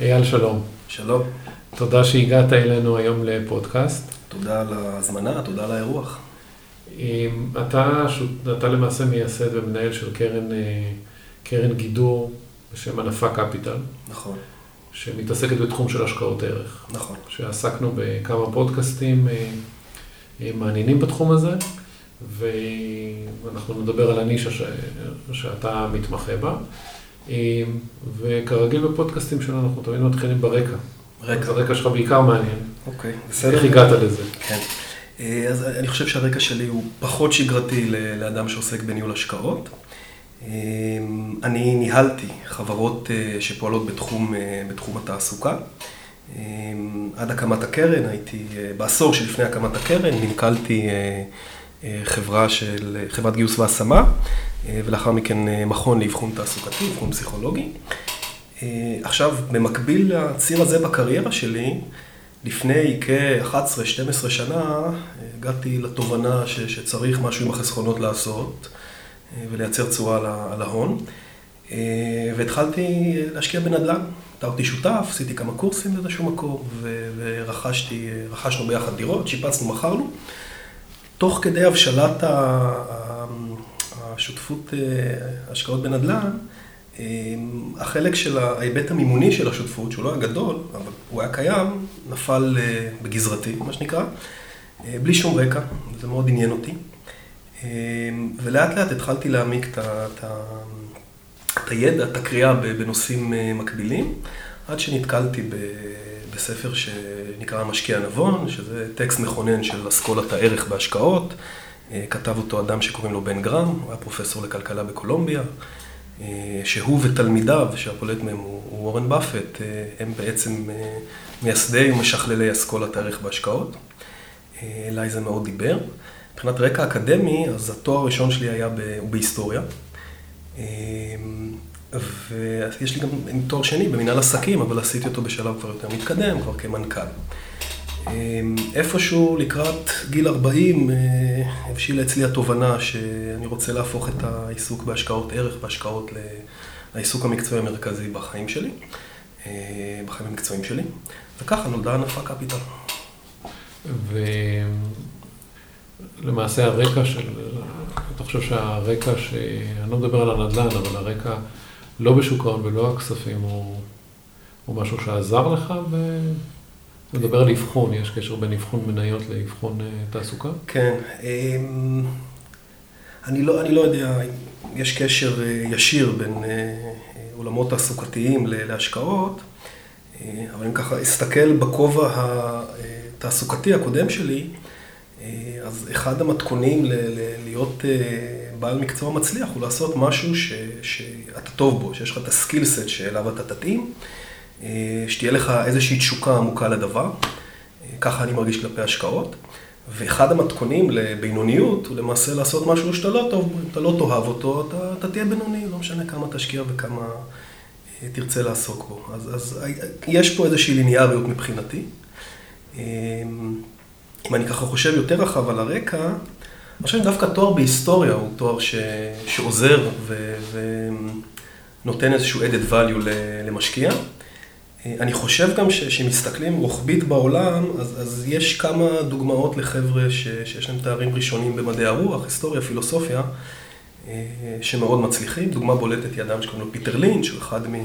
אייל שלום. שלום. תודה שהגעת אלינו היום לפודקאסט. תודה על ההזמנה, תודה על האירוח. אתה, אתה למעשה מייסד ומנהל של קרן, אה, קרן גידור בשם ענפה קפיטל. נכון. שמתעסקת בתחום של השקעות ערך. נכון. שעסקנו בכמה פודקאסטים אה, אה, מעניינים בתחום הזה, ואנחנו נדבר על הנישה ש... שאתה מתמחה בה. וכרגיל בפודקאסטים שלנו, אנחנו תמיד מתחילים ברקע. רקע. הרקע שלך בעיקר מעניין. אוקיי, בסדר. איך הגעת לזה? כן. אה, אז אני חושב שהרקע שלי הוא פחות שגרתי לאדם שעוסק בניהול השקעות. אה, אני ניהלתי חברות אה, שפועלות בתחום, בתחום התעסוקה. עד הקמת הקרן, הייתי, בעשור שלפני הקמת הקרן, ננקלתי חברה של, חברת גיוס והשמה, ולאחר מכן מכון לאבחון תעסוקתי, אבחון פסיכולוגי. עכשיו, במקביל לציר הזה בקריירה שלי, לפני כ-11-12 שנה הגעתי לתובנה ש- שצריך משהו עם החסכונות לעשות אה, ולייצר תשואה על ההון. אה, והתחלתי להשקיע בנדל"ן. תרתי שותף, עשיתי כמה קורסים באיזשהו מקום, ורכשתי, רכשנו ביחד דירות, שיפצנו, מכרנו. תוך כדי הבשלת השותפות אה, השקעות בנדל"ן, אמ, החלק של ההיבט המימוני של השותפות, שהוא לא היה גדול, אבל הוא היה קיים, נפל אה, בגזרתי, מה שנקרא, אה, בלי שום רקע, זה מאוד עניין אותי. ולאט לאט התחלתי להעמיק את, הידע, את הקריאה בנושאים אה, מקבילים, עד שנתקלתי בספר שנקרא המשקיע הנבון, שזה טקסט מכונן של אסכולת הערך בהשקעות. כתב אותו אדם שקוראים לו בן גרם, הוא היה פרופסור לכלכלה בקולומביה. אה, שהוא ותלמידיו, שהפולט מהם הוא וורן באפט, אה, הם בעצם אה, מייסדי ומשכללי אסכולת הערך בהשקעות. אליי זה מאוד דיבר. מבחינת רקע אקדמי, אז התואר הראשון שלי היה ב... הוא בהיסטוריה. ויש לי גם תואר שני במנהל עסקים, אבל עשיתי אותו בשלב כבר יותר מתקדם, כבר כמנכ"ל. אמ, איפשהו לקראת גיל 40 אה, הבשילה אצלי התובנה שאני רוצה להפוך את העיסוק בהשקעות ערך, בהשקעות לעיסוק המקצועי המרכזי בחיים שלי, אה, בחיים המקצועיים שלי, וככה נולדה ענפה קפיטל. ולמעשה הרקע של, אתה חושב שהרקע, ש... אני לא מדבר על הנדל"ן, אבל הרקע לא בשוק ההון ולא הכספים הוא, הוא משהו שעזר לך ב... מדבר על אבחון, יש קשר בין אבחון מניות לאבחון אה, תעסוקה? כן. אמ, אני לא, אני לא יודע אם יש קשר אה, ישיר בין אה, עולמות תעסוקתיים להשקעות, אבל אם ככה אסתכל בכובע התעסוקתי הקודם שלי, אז אחד המתכונים להיות בעל מקצוע מצליח הוא לעשות משהו ש, שאתה טוב בו, שיש לך את הסקילסט שאליו אתה תתאים. אה, שתהיה לך איזושהי תשוקה עמוקה לדבר, אה, ככה אני מרגיש כלפי השקעות. ואחד המתכונים לבינוניות הוא למעשה לעשות משהו שאתה לא טוב, אתה לא תאהב אותו, אתה, אתה תהיה בינוני, לא משנה כמה תשקיע וכמה אה, תרצה לעסוק בו. אז, אז יש פה איזושהי ליניאריות מבחינתי. אם אני ככה חושב יותר רחב על הרקע, אני חושב שדווקא תואר בהיסטוריה הוא תואר ש, שעוזר ו, ונותן איזשהו added value למשקיע. אני חושב גם שמסתכלים רוחבית בעולם, אז, אז יש כמה דוגמאות לחבר'ה ש, שיש להם תארים ראשונים במדעי הרוח, היסטוריה, פילוסופיה, אה, שמאוד מצליחים. דוגמה בולטת היא אדם שקוראים לו פיטר לינץ', שהוא אחד אה,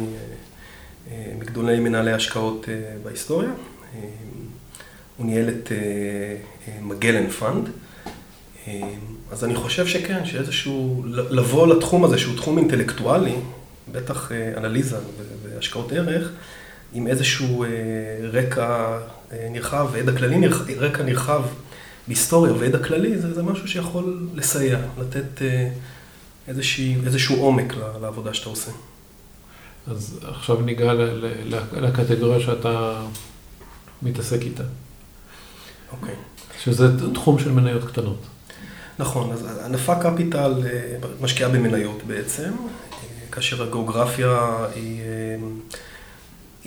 מגדולי מנהלי השקעות אה, בהיסטוריה. הוא ניהל את מגלן פאנד. אז אני חושב שכן, שאיזשהו, לבוא לתחום הזה שהוא תחום אינטלקטואלי, בטח אנליזה והשקעות ערך, עם איזשהו אה, רקע אה, נרחב וידע כללי, רקע נרחב בהיסטוריה וידע כללי, זה, זה משהו שיכול לסייע, לתת אה, איזושהי, איזשהו עומק לעבודה שאתה עושה. אז עכשיו ניגע לקטגוריה שאתה מתעסק איתה. אוקיי. שזה תחום של מניות קטנות. נכון, אז ענפה קפיטל משקיעה במניות בעצם, כאשר הגיאוגרפיה היא...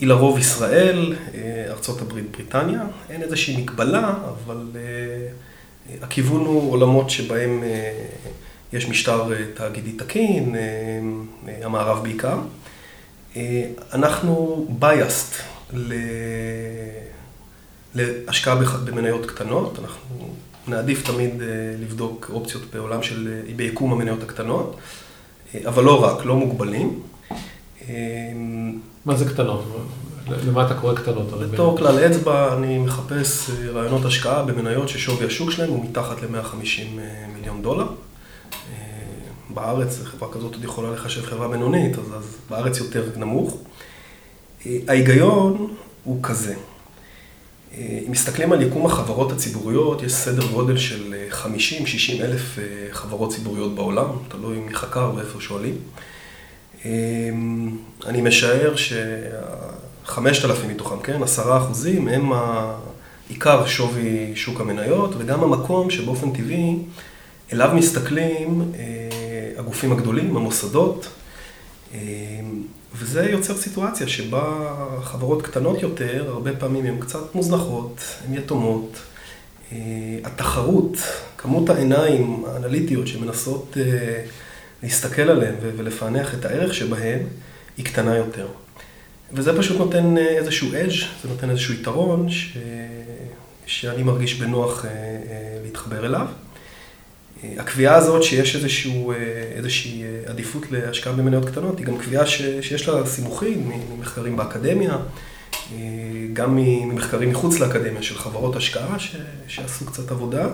היא לרוב ישראל, אה, ארה"ב, בריטניה, אין איזושהי מגבלה, אבל אה, הכיוון הוא עולמות שבהם אה, יש משטר תאגידי תקין, המערב בעיקר. אנחנו biased להשקעה במניות קטנות, אנחנו נעדיף תמיד לבדוק אופציות בעולם של, ביקום המניות הקטנות, אבל לא רק, לא מוגבלים. מה זה קטנות? למה אתה קורא קטנות? בתור כלל אצבע, אני מחפש רעיונות השקעה במניות ששווי השוק שלהם הוא מתחת ל-150 מיליון דולר. בארץ חברה כזאת עוד יכולה לחשב חברה בינונית, אז, אז בארץ יותר נמוך. ההיגיון הוא כזה. אם מסתכלים על יקום החברות הציבוריות, יש סדר גודל של 50-60 אלף חברות ציבוריות בעולם, תלוי מי חקר ואיפה שואלים. אני משער שחמשת אלפים מתוכם, כן, עשרה אחוזים, הם העיקר שווי שוק המניות, וגם המקום שבאופן טבעי אליו מסתכלים הגופים הגדולים, המוסדות, וזה יוצר סיטואציה שבה חברות קטנות יותר, הרבה פעמים הן קצת מוזנחות, הן יתומות. התחרות, כמות העיניים האנליטיות שמנסות להסתכל עליהן ולפענח את הערך שבהן, היא קטנה יותר. וזה פשוט נותן איזשהו edge, זה נותן איזשהו יתרון ש... שאני מרגיש בנוח להתחבר אליו. הקביעה הזאת שיש איזשהו, איזושהי עדיפות להשקעה במניות קטנות, היא גם קביעה שיש לה סימוכים ממחקרים באקדמיה, גם ממחקרים מחוץ לאקדמיה של חברות השקעה שעשו קצת עבודה,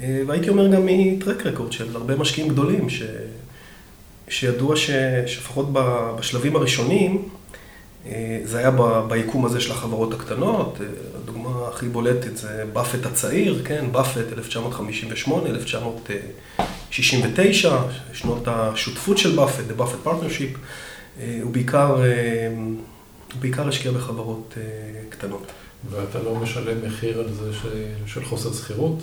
והייתי אומר גם מטרק רקורד של הרבה משקיעים גדולים, ש... שידוע שלפחות בשלבים הראשונים, זה היה ביקום הזה של החברות הקטנות, הדוגמה הכי בולטת זה באפט הצעיר, כן, באפט 1958, 1969, שנות השותפות של באפט, The Buffett Partnership, הוא בעיקר, הוא בעיקר השקיע בחברות קטנות. ואתה לא משלם מחיר על זה של חוסר שכירות?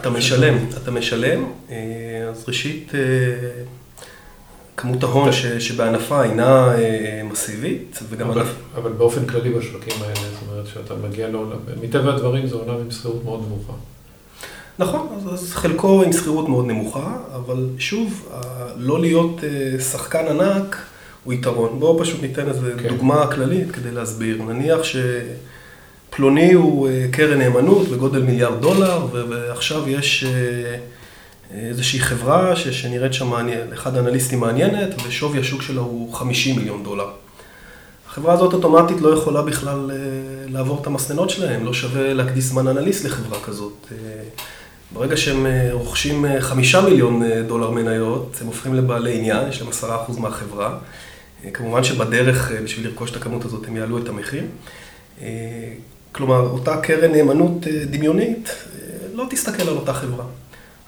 אתה משלם, אתה משלם, אז ראשית... כמות ההון שבענפה אינה מסיבית, וגם ענף... אבל באופן כללי בשווקים האלה, זאת אומרת שאתה מגיע לעולם, מטבע הדברים זה עולם עם שכירות מאוד נמוכה. נכון, אז חלקו עם שכירות מאוד נמוכה, אבל שוב, לא להיות שחקן ענק הוא יתרון. בואו פשוט ניתן איזו כן. דוגמה כללית כדי להסביר. נניח שפלוני הוא קרן נאמנות בגודל מיליארד דולר, ועכשיו יש... איזושהי חברה שנראית שם לאחד האנליסטים מעניינת, ושווי השוק שלה הוא 50 מיליון דולר. החברה הזאת אוטומטית לא יכולה בכלל לעבור את המסננות שלהם, לא שווה להקדיש זמן אנליסט לחברה כזאת. ברגע שהם רוכשים 5 מיליון דולר מניות, הם הופכים לבעלי עניין, יש להם 10% מהחברה. כמובן שבדרך, בשביל לרכוש את הכמות הזאת, הם יעלו את המחיר. כלומר, אותה קרן נאמנות דמיונית לא תסתכל על אותה חברה.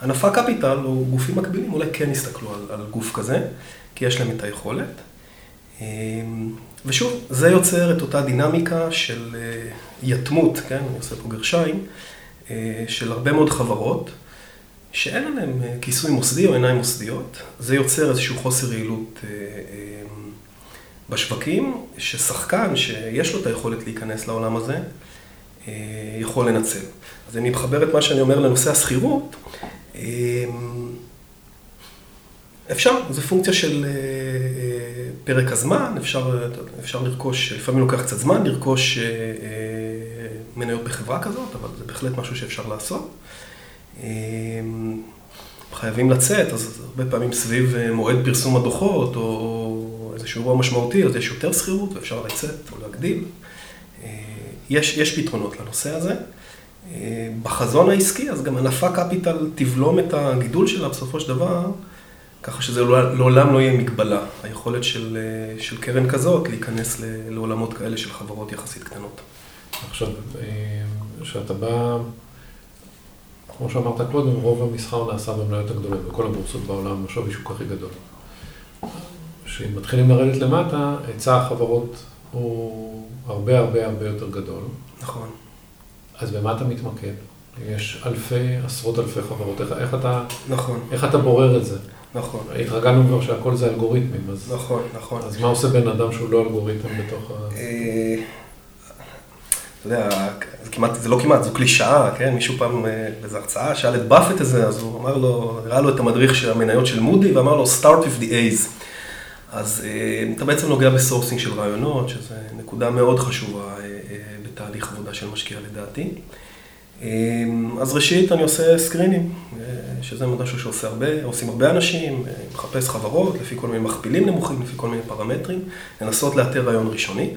הנפה קפיטל, או גופים מקבילים, אולי כן יסתכלו על, על גוף כזה, כי יש להם את היכולת. ושוב, זה יוצר את אותה דינמיקה של יתמות, כן, אני עושה פה גרשיים, של הרבה מאוד חברות, שאין עליהן כיסוי מוסדי או עיניים מוסדיות. זה יוצר איזשהו חוסר יעילות בשווקים, ששחקן שיש לו את היכולת להיכנס לעולם הזה, יכול לנצל. אז אני מחבר את מה שאני אומר לנושא השכירות. אפשר, זו פונקציה של פרק הזמן, אפשר, אפשר לרכוש, לפעמים לוקח קצת זמן לרכוש מניות בחברה כזאת, אבל זה בהחלט משהו שאפשר לעשות. חייבים לצאת, אז הרבה פעמים סביב מועד פרסום הדוחות, או איזשהו אירוע משמעותי, אז יש יותר שכירות ואפשר לצאת או להגדיל. יש, יש פתרונות לנושא הזה. בחזון העסקי, אז גם הנפה קפיטל תבלום את הגידול שלה בסופו של דבר, ככה שזה לעולם לא יהיה מגבלה. היכולת של, של קרן כזאת להיכנס לעולמות כאלה של חברות יחסית קטנות. עכשיו, כשאתה בא, כמו שאמרת קודם, רוב המסחר נעשה במניות הגדולות, בכל הבורסות בעולם, השווי שוק הכי גדול. כשמתחילים מתחילים לרדת למטה, היצע החברות הוא הרבה הרבה הרבה יותר גדול. נכון. אז במה אתה מתמקד? יש אלפי, עשרות אלפי חברות, איך, איך אתה... נכון. איך אתה בורר את זה? נכון. התרגלנו כבר שהכל זה אלגוריתמים, אז... נכון, נכון. אז מה עושה בן אדם שהוא לא אלגוריתם בתוך ה... אתה יודע, זה כמעט, זה לא כמעט, זו קלישאה, כן? מישהו פעם באיזו הרצאה שאל את באפט הזה, אז הוא אמר לו, הראה לו את המדריך של המניות של מודי'ס, ואמר לו, start with the A's. אז אתה בעצם נוגע ב sourcing של רעיונות, שזו נקודה מאוד חשובה בתהליך עבודה של משקיע לדעתי. אז ראשית אני עושה סקרינים, שזה משהו שעושים הרבה, הרבה אנשים, מחפש חברות לפי כל מיני מכפילים נמוכים, לפי כל מיני פרמטרים, לנסות לאתר רעיון ראשוני.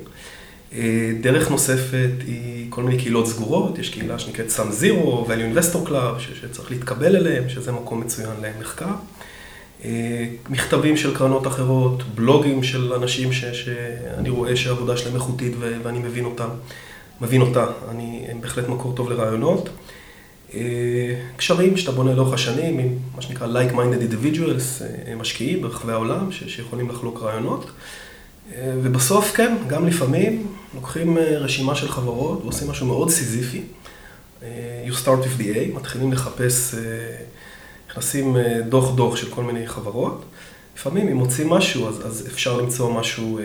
דרך נוספת היא כל מיני קהילות סגורות, יש קהילה שנקראת סאם זירו, value investor club, שצריך להתקבל אליהם, שזה מקום מצוין למחקר. מכתבים של קרנות אחרות, בלוגים של אנשים ש, שאני רואה שהעבודה שלהם איכותית ואני מבין אותם, מבין אותה, אני, בהחלט מקור טוב לרעיונות. קשרים שאתה בונה לאורך השנים עם מה שנקרא like-minded individuals, משקיעים ברחבי העולם שיכולים לחלוק רעיונות. ובסוף כן, גם לפעמים לוקחים רשימה של חברות ועושים משהו מאוד סיזיפי. You start with the A, מתחילים לחפש, נכנסים דוח דוח של כל מיני חברות. לפעמים אם מוצאים משהו, אז, אז אפשר למצוא משהו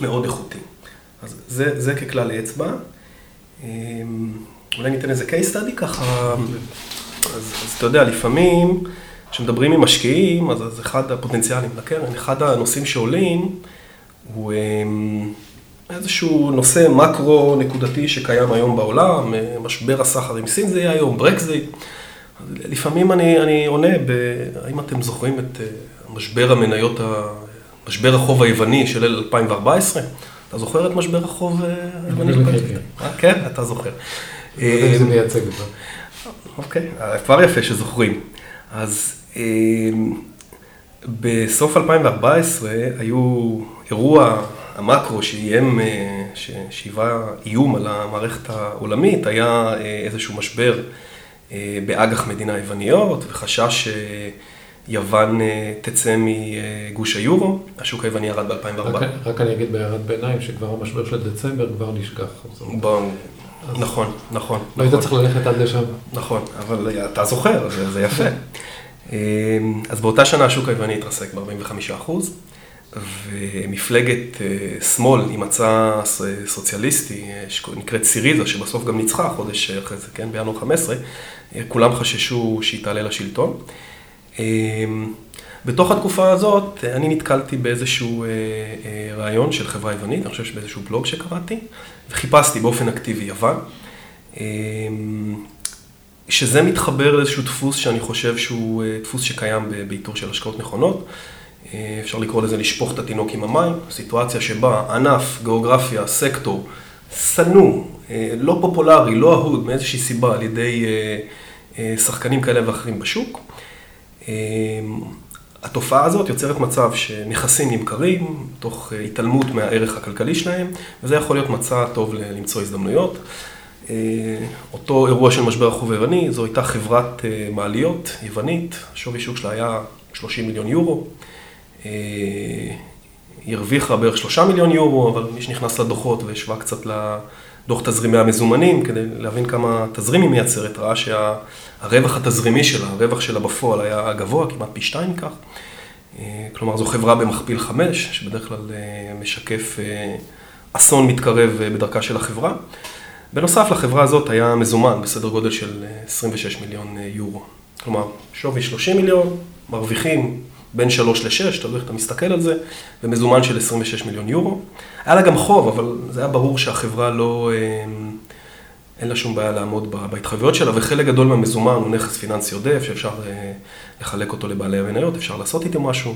מאוד איכותי. אז זה, זה ככלל אצבע. אולי ניתן איזה case study ככה. אז, אז אתה יודע, לפעמים כשמדברים עם משקיעים, אז, אז אחד הפוטנציאלים לקרן, אחד הנושאים שעולים, הוא איזשהו נושא מקרו נקודתי שקיים היום בעולם, משבר הסחר עם סין זה יהיה היום, ברקזיט. לפעמים אני, אני עונה, ב, האם אתם זוכרים את משבר המניות, משבר החוב היווני של 2014? אתה זוכר את משבר החוב היווני? כן, אתה זוכר. לא יודע אם זה מייצג אותו. אוקיי, כבר יפה שזוכרים. אז בסוף 2014 היו אירוע המקרו שאיים, שהיווה איום על המערכת העולמית, היה איזשהו משבר באג"ח מדינה יווניות וחשש שיוון תצא מגוש היורו, השוק היווני ירד ב-2014. רק אני אגיד בהערת ביניים שכבר המשבר של דצמבר כבר נשכח. נכון, נכון. לא היית צריך ללכת עד לשם. נכון, אבל אתה זוכר, זה יפה. אז באותה שנה השוק היווני התרסק ב-45%, ומפלגת שמאל עם מצע סוציאליסטי, שנקראת סיריזה, שבסוף גם ניצחה חודש אחרי זה, כן, בינואר 15, כולם חששו שהיא תעלה לשלטון. בתוך התקופה הזאת אני נתקלתי באיזשהו רעיון של חברה יוונית, אני חושב שבאיזשהו בלוג שקראתי, וחיפשתי באופן אקטיבי יוון. שזה מתחבר לאיזשהו דפוס שאני חושב שהוא דפוס שקיים באיתור של השקעות נכונות. אפשר לקרוא לזה לשפוך את התינוק עם המים, סיטואציה שבה ענף, גיאוגרפיה, סקטור, שנוא, לא פופולרי, לא אהוד, מאיזושהי סיבה על ידי שחקנים כאלה ואחרים בשוק. התופעה הזאת יוצרת מצב שנכסים נמכרים, תוך התעלמות מהערך הכלכלי שלהם, וזה יכול להיות מצע טוב למצוא הזדמנויות. אותו אירוע של משבר החוב היווני, זו הייתה חברת מעליות יוונית, שווי שוק שלה היה 30 מיליון יורו. היא הרוויחה בערך 3 מיליון יורו, אבל מי שנכנס לדוחות והשווה קצת לדוח תזרימי המזומנים, כדי להבין כמה תזרים היא מייצרת, ראה שהרווח התזרימי שלה, הרווח שלה בפועל היה גבוה, כמעט פי שתיים מכך. כלומר, זו חברה במכפיל 5, שבדרך כלל משקף אסון מתקרב בדרכה של החברה. בנוסף לחברה הזאת היה מזומן בסדר גודל של 26 מיליון יורו. כלומר, שווי 30 מיליון, מרוויחים בין 3 ל-6, תלוי איך אתה מסתכל על זה, ומזומן של 26 מיליון יורו. היה לה גם חוב, אבל זה היה ברור שהחברה לא, אין לה שום בעיה לעמוד בהתחייבויות שלה, וחלק גדול מהמזומן הוא נכס פיננסי עודף, שאפשר לחלק אותו לבעלי המניות, אפשר לעשות איתו משהו.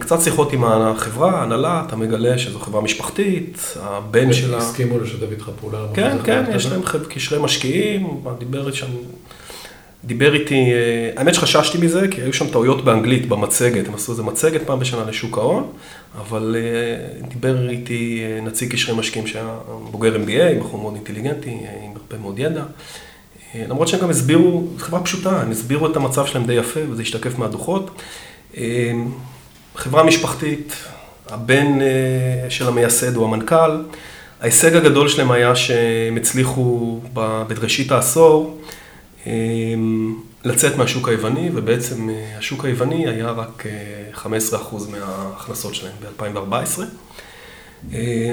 קצת שיחות עם החברה, ההנהלה, אתה מגלה שזו חברה משפחתית, הבן שלה... הסכימו לשתף איתך פעולה. כן, כן, יש להם קשרי משקיעים, דיבר שם, דיבר איתי, האמת שחששתי מזה, כי היו שם טעויות באנגלית במצגת, הם עשו איזה מצגת פעם בשנה לשוק ההון, אבל דיבר איתי נציג קשרי משקיעים שהיה בוגר MBA, בחור מאוד אינטליגנטי, עם הרבה מאוד ידע. למרות שהם גם הסבירו, זו חברה פשוטה, הם הסבירו את המצב שלהם די יפה, וזה השתקף מהדוחות. חברה משפחתית, הבן של המייסד הוא המנכ"ל. ההישג הגדול שלהם היה שהם הצליחו בראשית העשור לצאת מהשוק היווני, ובעצם השוק היווני היה רק 15% מההכנסות שלהם ב-2014.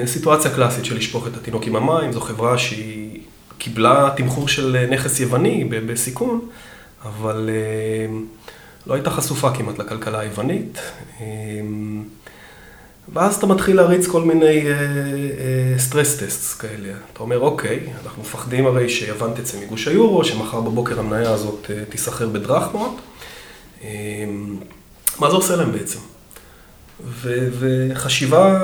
סיטואציה קלאסית של לשפוך את התינוק עם המים, זו חברה שהיא קיבלה תמחור של נכס יווני בסיכון, אבל לא הייתה חשופה כמעט לכלכלה היוונית. ואז אתה מתחיל להריץ כל מיני סטרס טסט כאלה. אתה אומר, אוקיי, אנחנו מפחדים הרי שיוון תצא מגוש היורו, שמחר בבוקר המניה הזאת תיסחר בדרחמות. מה זה עושה להם בעצם? וחשיבה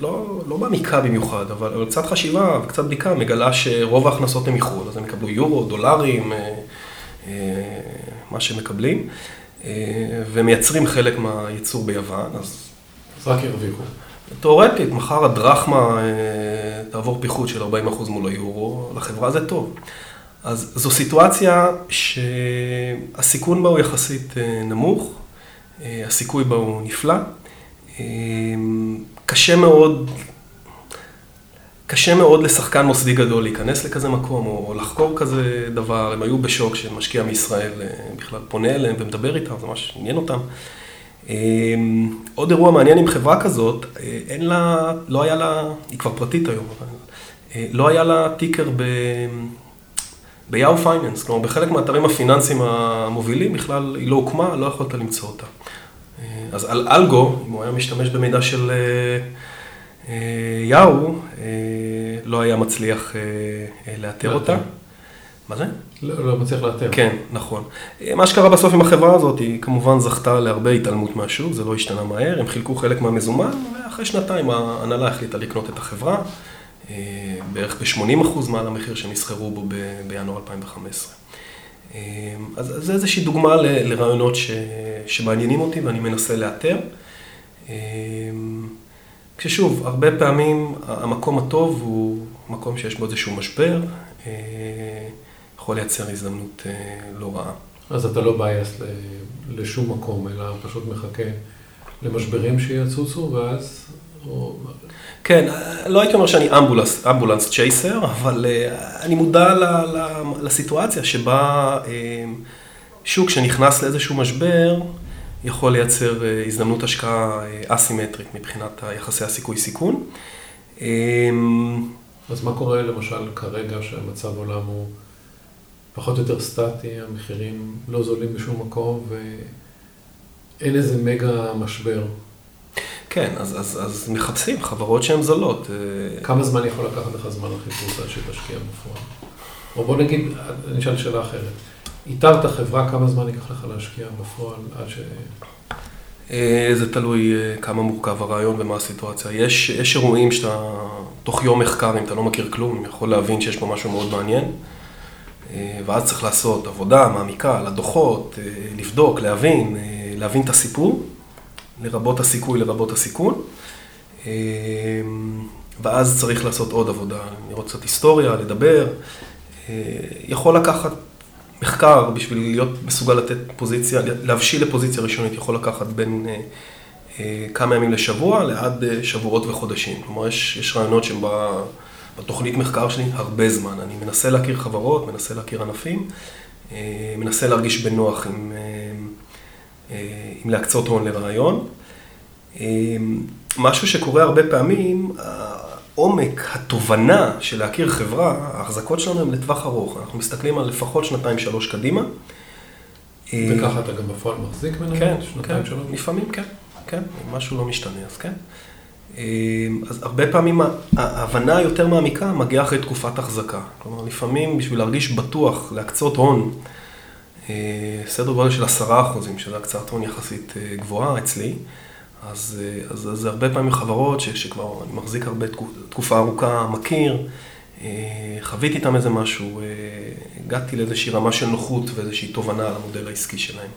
לא, לא מעמיקה במיוחד, אבל קצת חשיבה וקצת בדיקה מגלה שרוב ההכנסות הם מחו"ל, אז הם יקבלו יורו, דולרים, אה, אה, מה שהם מקבלים, אה, ומייצרים חלק מהייצור ביוון, אז... אז רק ירוויחו. תאורטית, מחר הדרחמה תעבור פיחות של 40% מול היורו, לחברה זה טוב. אז זו סיטואציה שהסיכון בה הוא יחסית נמוך, הסיכוי בה הוא נפלא. קשה מאוד, קשה מאוד לשחקן מוסדי גדול להיכנס לכזה מקום או לחקור כזה דבר. הם היו בשוק שמשקיע מישראל אה, בכלל פונה אליהם ומדבר איתם, זה ממש עניין אותם. עוד אירוע מעניין עם חברה כזאת, אה, אין לה, לא היה לה, היא כבר פרטית היום, אבל אה, לא היה לה טיקר ב... ביאהו פייננס, כלומר בחלק מהאתרים הפיננסיים המובילים בכלל היא לא הוקמה, לא יכולת למצוא אותה. אז על אלגו, אם הוא היה משתמש במידע של אה, אה, יאהו, אה, לא היה מצליח לאתר אותה. מה זה? לא, לא מצליח לאתר. כן, נכון. מה שקרה בסוף עם החברה הזאת, היא כמובן זכתה להרבה התעלמות מהשוק, זה לא השתנה מהר, הם חילקו חלק מהמזומן, ואחרי שנתיים ההנהלה החליטה לקנות את החברה, בערך ב-80% מעל המחיר שהם נסחרו בו בינואר 2015. אמ, אז זה איזושהי דוגמה לרעיונות ש, שמעניינים אותי ואני מנסה לאתר. אמ, כששוב, הרבה פעמים המקום הטוב הוא מקום שיש בו איזשהו משבר, אה, יכול לייצר הזדמנות אה, לא רעה. אז אתה לא בייס לשום מקום, אלא פשוט מחכה למשברים שיצוצו, ואז... או... כן, לא הייתי אומר שאני אמבולנס, אמבולנס צ'ייסר, אבל uh, אני מודע ל, ל, לסיטואציה שבה uh, שוק שנכנס לאיזשהו משבר, יכול לייצר uh, הזדמנות השקעה uh, אסימטרית מבחינת יחסי הסיכוי-סיכון. Um, אז מה קורה למשל כרגע שהמצב עולם הוא פחות או יותר סטטי, המחירים לא זולים בשום מקום ואין איזה מגה משבר? כן, אז, אז, אז מחפשים חברות שהן זולות. אה, כמה זמן יכול לקחת לך זמן החיפוש עד שתשקיע בפועל? או בוא נגיד, אני אשאל שאלה אחרת. איתרת חברה, כמה זמן ייקח לך להשקיע בפועל עד ש... אה, זה תלוי אה, כמה מורכב הרעיון ומה הסיטואציה. יש, יש אירועים שאתה, תוך יום מחקר, אם אתה לא מכיר כלום, יכול להבין שיש פה משהו מאוד מעניין, ואז צריך לעשות עבודה מעמיקה על הדוחות, לבדוק, להבין, להבין את הסיפור. לרבות הסיכוי, לרבות הסיכון. ואז צריך לעשות עוד עבודה, לראות קצת היסטוריה, לדבר. אה, יכול לקחת מחקר בשביל להיות מסוגל לתת פוזיציה, להבשיל לפוזיציה ראשונית, יכול לקחת בין אה, אה, כמה ימים לשבוע לעד שבועות וחודשים. כלומר, יש, יש רעיונות שהם בתוכנית מחקר שלי הרבה זמן. אני מנסה להכיר חברות, מנסה להכיר ענפים, מנסה להרגיש בנוח עם... עם אה, להקצות הון לרעיון. אה, משהו שקורה הרבה פעמים, עומק התובנה של להכיר חברה, ההחזקות שלנו הן לטווח ארוך. אנחנו מסתכלים על לפחות שנתיים-שלוש קדימה. אה, וככה אתה גם בפועל מחזיק ממנו? כן, כן, לפעמים כן, כן, אם משהו לא משתנה, אז כן. אז הרבה פעמים ההבנה היותר מעמיקה מגיעה אחרי תקופת החזקה. כלומר, לפעמים בשביל להרגיש בטוח, להקצות הון, אה, סדר גודל של עשרה אחוזים, שזה הקצאת הון יחסית אה, גבוהה אצלי. אז, אה, אז זה הרבה פעמים חברות ש, שכבר אני מחזיק הרבה תקופה ארוכה, מכיר, חוויתי איתם איזה משהו, הגעתי לאיזושהי רמה של נוחות ואיזושהי תובנה על המודל העסקי שלהם.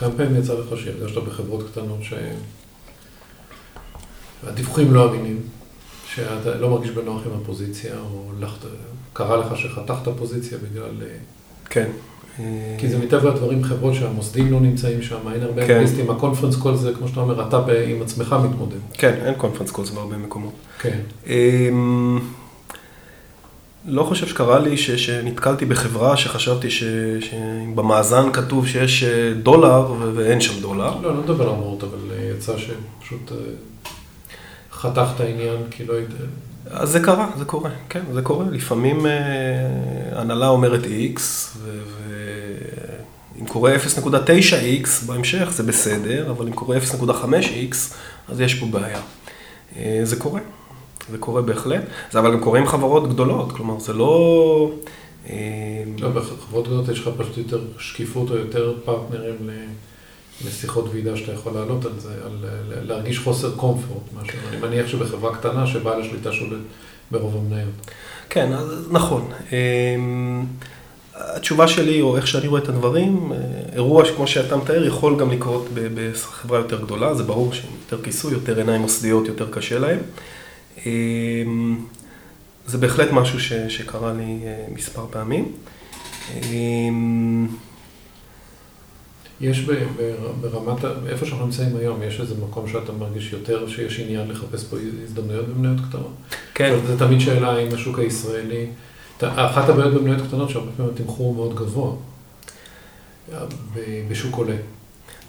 כמה פעמים יצא לך שהרגשת בחברות קטנות שהדיווחים לא אמינים, שאתה לא מרגיש בנוח עם הפוזיציה, או לחת... קרה לך שחתכת פוזיציה בגלל... אה, כן. כי זה מטבע הדברים חברות שהמוסדים לא נמצאים שם, אין הרבה כן. אנליסטים, הקונפרנס קול זה, כמו שאתה אומר, אתה עם עצמך מתמודד. כן, אין קונפרנס קול זה בהרבה מקומות. כן. לא חושב שקרה לי ש, שנתקלתי בחברה שחשבתי שבמאזן כתוב שיש אה, דולר ואין שם דולר. לא, לא מדבר על אמורות, אבל אה, יצא שפשוט חתכת עניין כי לא היית... אז זה קרה, זה קורה, כן, זה קורה. לפעמים אה, הנהלה אומרת X, קורה 0.9x בהמשך זה בסדר, אבל אם קורה 0.5x אז יש פה בעיה. אה, זה קורה, זה קורה בהחלט, זה אבל גם קורה עם חברות גדולות, כלומר זה לא... אה, לא, בחברות גדולות יש לך פשוט יותר שקיפות או יותר פרטנרים לשיחות ועידה שאתה יכול לעלות על זה, על להרגיש חוסר קומפורט, משהו. אני מניח שבחברה קטנה שבעל השליטה שולט ברוב המניות. כן, נכון. אמ, התשובה שלי, או איך שאני רואה את הדברים, אה, אירוע שכמו שאתה מתאר, יכול גם לקרות בחברה יותר גדולה, זה ברור שהם יותר כיסוי, יותר עיניים מוסדיות, יותר קשה להם. אמ, זה בהחלט משהו ש, שקרה לי אה, מספר פעמים. אמ, יש ברמת, איפה שאנחנו נמצאים היום, יש איזה מקום שאתה מרגיש יותר שיש עניין לחפש פה הזדמנויות במניות קטנות? כן. זה תמיד שאלה אם השוק הישראלי, אחת הבעיות במניות קטנות שהרבה פעמים התמחור הוא מאוד גבוה, בשוק עולה.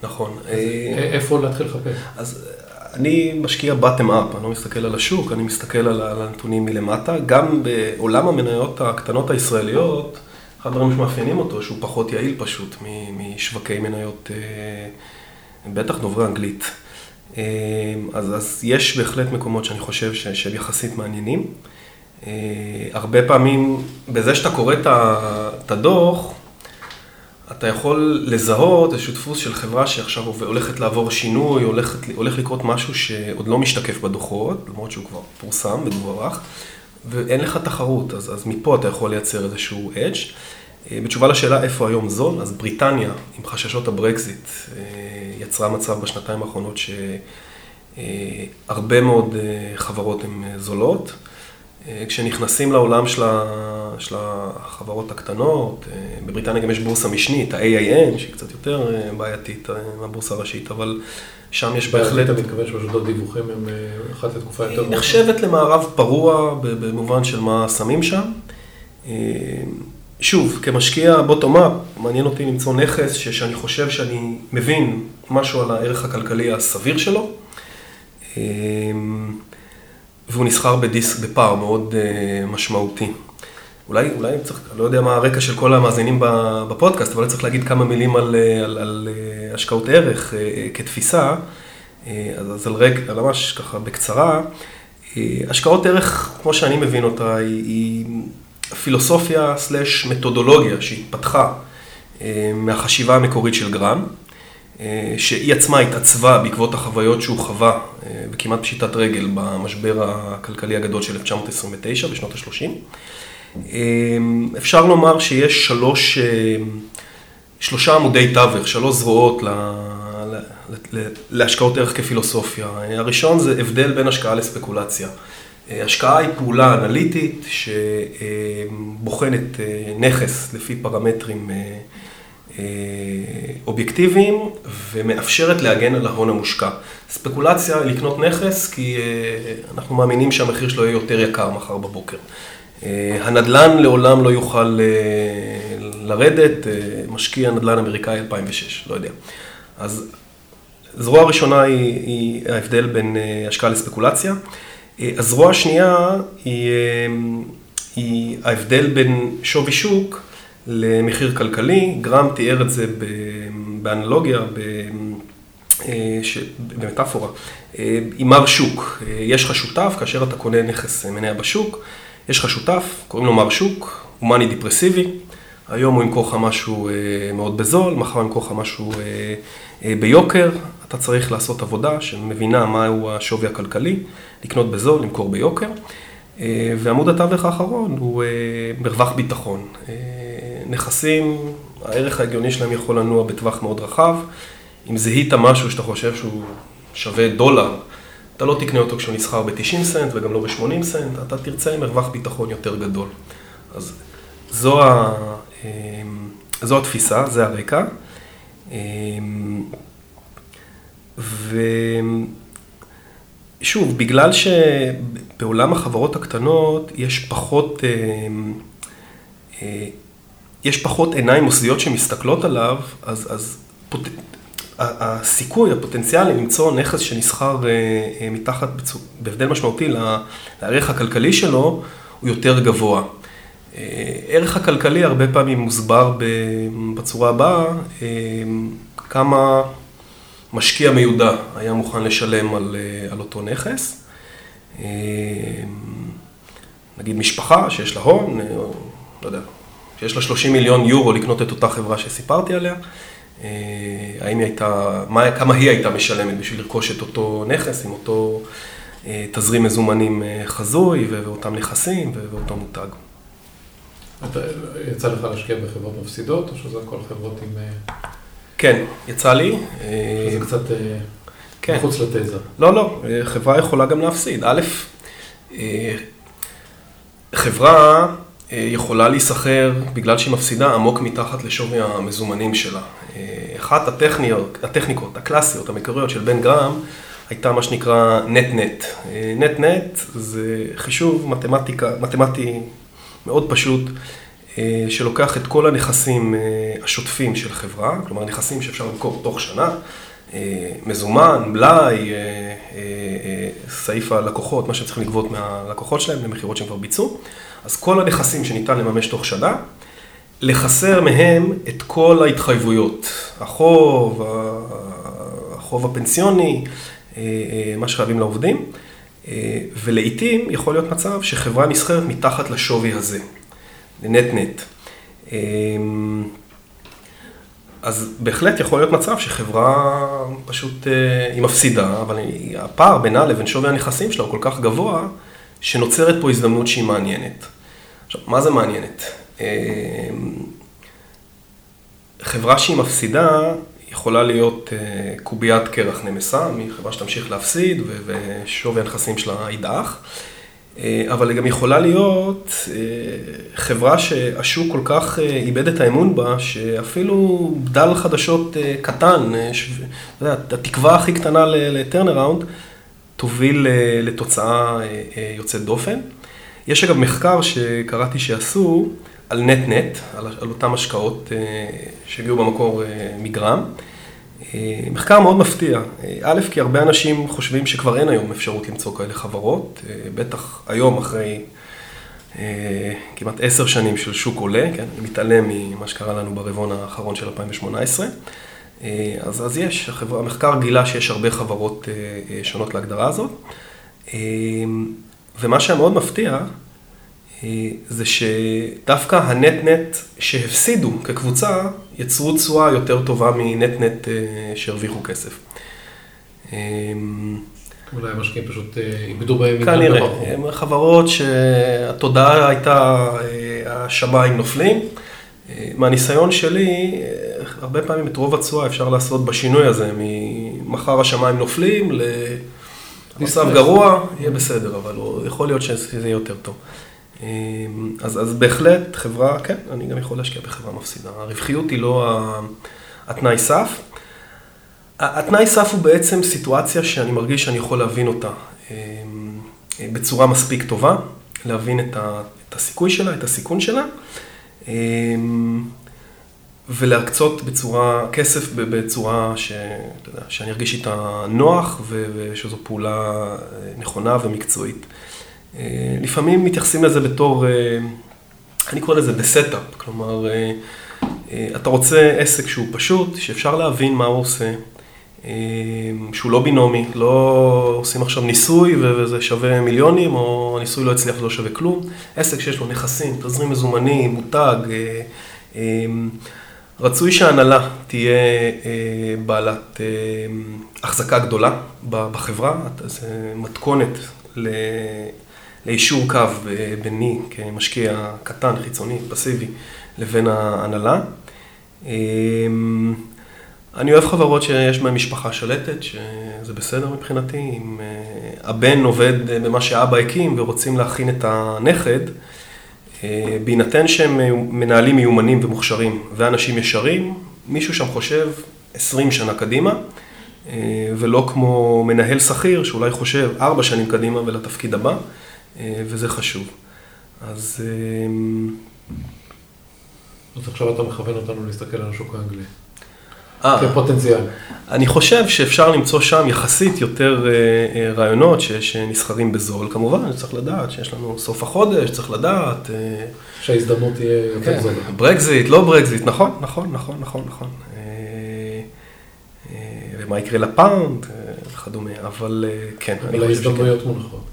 נכון. אה, איפה להתחיל לחפש? אז אני משקיע bottom up, אני לא מסתכל על השוק, אני מסתכל על הנתונים מלמטה. גם בעולם המניות הקטנות הישראליות, אחד הדברים שמאפיינים אותו, שהוא פחות יעיל פשוט משווקי מניות, אה, בטח דוברי אנגלית. אה, אז, אז יש בהחלט מקומות שאני חושב שהם יחסית מעניינים. אה, הרבה פעמים, בזה שאתה קורא את הדוח, אתה יכול לזהות איזשהו דפוס של חברה שעכשיו הולכת לעבור שינוי, הולכת, הולך לקרות משהו שעוד לא משתקף בדוחות, למרות שהוא כבר פורסם ודברך, ואין לך תחרות, אז, אז מפה אתה יכול לייצר איזשהו edge. אה, בתשובה לשאלה איפה היום זול, אז בריטניה, עם חששות הברקזיט, אה, יצרה מצב בשנתיים האחרונות שהרבה מאוד אה, חברות הן זולות. כשנכנסים לעולם של, של החברות הקטנות, בבריטניה גם יש בורסה משנית, ה-AIN, שהיא קצת יותר בעייתית מהבורסה הראשית, אבל שם יש בהחלט... אתה מתכוון שפשוט הדיווחים הם אחת לתקופה יותר... היא נחשבת למערב פרוע במובן של מה שמים שם. שוב, כמשקיע בוטום-אפ, מעניין אותי למצוא נכס שאני חושב שאני מבין משהו על הערך הכלכלי הסביר שלו, והוא נסחר בדיסק בפער מאוד אה, משמעותי. אולי, אולי צריך, לא יודע מה הרקע של כל המאזינים בפודקאסט, אבל צריך להגיד כמה מילים על, אה, על, על אה, השקעות ערך כתפיסה, אז על רקע, ממש ככה בקצרה. השקעות ערך, כמו שאני מבין אותה, היא, היא פילוסופיה סלש מתודולוגיה שהתפתחה מהחשיבה המקורית של גרם, אה, שהיא עצמה התעצבה בעקבות החוויות שהוא חווה אה, בכמעט פשיטת רגל במשבר הכלכלי הגדול של 1929, בשנות ה-30. אפשר לומר שיש שלוש, שלושה עמודי תווך, שלוש זרועות להשקעות ערך כפילוסופיה. הראשון זה הבדל בין השקעה לספקולציה. השקעה היא פעולה אנליטית שבוחנת אה, נכס לפי פרמטרים אה, אה, אובייקטיביים ומאפשרת להגן על ההון המושקע. ספקולציה לקנות נכס כי אנחנו מאמינים שהמחיר שלו יהיה יותר יקר מחר בבוקר. הנדל"ן לעולם לא יוכל לרדת, משקיע נדל"ן אמריקאי 2006, לא יודע. אז זרוע ראשונה היא, היא ההבדל בין השקעה לספקולציה. הזרוע השנייה היא, היא ההבדל בין שווי שוק למחיר כלכלי. גרם תיאר את זה באנלוגיה, אה, במטאפורה, אה, עם מר שוק. אה, יש לך שותף, כאשר אתה קונה נכס מניה בשוק, יש לך שותף, קוראים לו מר שוק, הוא מאני דיפרסיבי. היום הוא ימכור לך משהו מאוד בזול, מחר הוא ימכור לך משהו ביוקר. אתה צריך לעשות עבודה שמבינה מהו השווי הכלכלי. לקנות בזול, למכור ביוקר. אה, ועמוד התווך האחרון הוא אה, מרווח ביטחון. נכסים, הערך ההגיוני שלהם יכול לנוע בטווח מאוד רחב. אם זיהית משהו שאתה חושב שהוא שווה דולר, אתה לא תקנה אותו כשהוא נסחר ב-90 סנט וגם לא ב-80 סנט, אתה תרצה מרווח ביטחון יותר גדול. אז זו, ה, זו התפיסה, זה הרקע. ו... שוב, בגלל שבעולם החברות הקטנות יש פחות, אה, אה, יש פחות עיניים מוסדיות שמסתכלות עליו, אז, אז פוט... הסיכוי, הפוטנציאל למצוא נכס שנסחר אה, מתחת, בהבדל משמעותי לערך הכלכלי שלו, הוא יותר גבוה. ערך הכלכלי הרבה פעמים מוסבר בצורה הבאה, כמה משקיע מיודע היה מוכן לשלם על, על אותו נכס. נגיד משפחה שיש לה הון, לא יודע, שיש לה 30 מיליון יורו לקנות את אותה חברה שסיפרתי עליה, האם היא הייתה, מה, כמה היא הייתה משלמת בשביל לרכוש את אותו נכס עם אותו תזרים מזומנים חזוי ואותם נכסים ואותו מותג. אתה, יצא לך להשקיע בחברות מפסידות, או שזה הכל חברות עם... כן, יצא לי. זה קצת כן. מחוץ לתזה. לא, לא, חברה יכולה גם להפסיד. א', חברה יכולה להיסחר בגלל שהיא מפסידה עמוק מתחת לשווי המזומנים שלה. אחת הטכניות, הטכניקות הקלאסיות, המקוריות של בן גרם, הייתה מה שנקרא נט-נט. נט-נט זה חישוב מתמטיקה, מתמטי מאוד פשוט, שלוקח את כל הנכסים השוטפים של חברה, כלומר נכסים שאפשר למכור תוך שנה, מזומן, מלאי, סעיף הלקוחות, מה שצריכים לגבות מהלקוחות שלהם למכירות שהם כבר ביצעו, אז כל הנכסים שניתן לממש תוך שנה, לחסר מהם את כל ההתחייבויות, החוב, החוב הפנסיוני, מה שחייבים לעובדים, ולעיתים יכול להיות מצב שחברה נסחרת מתחת לשווי הזה, לנט-נט. אז בהחלט יכול להיות מצב שחברה פשוט, היא מפסידה, אבל הפער בינה לבין שווי הנכסים שלה הוא כל כך גבוה, שנוצרת פה הזדמנות שהיא מעניינת. עכשיו, מה זה מעניינת? חברה שהיא מפסידה יכולה להיות קוביית קרח נמסה, מחברה שתמשיך להפסיד ושווי הנכסים שלה ידעך, אבל היא גם יכולה להיות חברה שהשוק כל כך איבד את האמון בה, שאפילו בדל חדשות קטן, התקווה הכי קטנה לטרנראונד, תוביל לתוצאה יוצאת דופן. יש אגב מחקר שקראתי שעשו על נט-נט, על אותם השקעות שהגיעו במקור מגרם. מחקר מאוד מפתיע. א', כי הרבה אנשים חושבים שכבר אין היום אפשרות למצוא כאלה חברות, בטח היום אחרי כמעט עשר שנים של שוק עולה, כן? אני מתעלם ממה שקרה לנו ברבעון האחרון של 2018. אז, אז יש, החבר, המחקר גילה שיש הרבה חברות שונות להגדרה הזאת. ומה שמאוד מפתיע, זה שדווקא הנט-נט שהפסידו כקבוצה, יצרו תשואה יותר טובה מנט-נט שהרוויחו כסף. אולי המשקיעים פשוט איבדו בהם. כנראה, הן חברות שהתודעה הייתה, השמיים נופלים. מהניסיון שלי, הרבה פעמים את רוב התשואה אפשר לעשות בשינוי הזה, ממחר השמיים נופלים למצב גרוע, יהיה בסדר, אבל יכול להיות שזה יהיה יותר טוב. אז, אז בהחלט חברה, כן, אני גם יכול להשקיע בחברה מפסידה. הרווחיות היא לא התנאי סף. התנאי סף הוא בעצם סיטואציה שאני מרגיש שאני יכול להבין אותה בצורה מספיק טובה, להבין את הסיכוי שלה, את הסיכון שלה, ולהקצות בצורה, כסף בצורה ש, יודע, שאני ארגיש איתה נוח ושזו פעולה נכונה ומקצועית. לפעמים מתייחסים לזה בתור, אני קורא לזה the setup, כלומר, אתה רוצה עסק שהוא פשוט, שאפשר להבין מה הוא עושה, שהוא לא בינומי, לא עושים עכשיו ניסוי וזה שווה מיליונים, או הניסוי לא הצליח ולא שווה כלום, עסק שיש לו נכסים, תזרים מזומנים, מותג, רצוי שההנהלה תהיה בעלת החזקה גדולה בחברה, זה מתכונת ליישור קו ביני כמשקיע קטן, חיצוני, פסיבי, לבין ההנהלה. אני אוהב חברות שיש בהן משפחה שלטת, שזה בסדר מבחינתי. אם הבן עובד במה שאבא הקים ורוצים להכין את הנכד, בהינתן שהם מנהלים מיומנים ומוכשרים ואנשים ישרים, מישהו שם חושב 20 שנה קדימה, ולא כמו מנהל שכיר שאולי חושב 4 שנים קדימה ולתפקיד הבא. וזה חשוב. אז... אז עכשיו אתה מכוון אותנו להסתכל על השוק האנגלי. אה. כפוטנציאל. אני חושב שאפשר למצוא שם יחסית יותר אה, אה, רעיונות שנסחרים בזול. כמובן, צריך לדעת שיש לנו סוף החודש, צריך לדעת. שההזדמנות תהיה יותר כן, זולה. ברקזיט, לא ברקזיט, נכון, נכון, נכון, נכון, נכון. ומה יקרה לפאונד וכדומה, אבל כן, אבל. ההזדמנויות מונחות.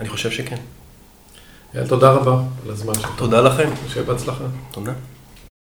אני חושב שכן. תודה רבה על הזמן שלך. תודה לכם. שיהיה בהצלחה. תודה.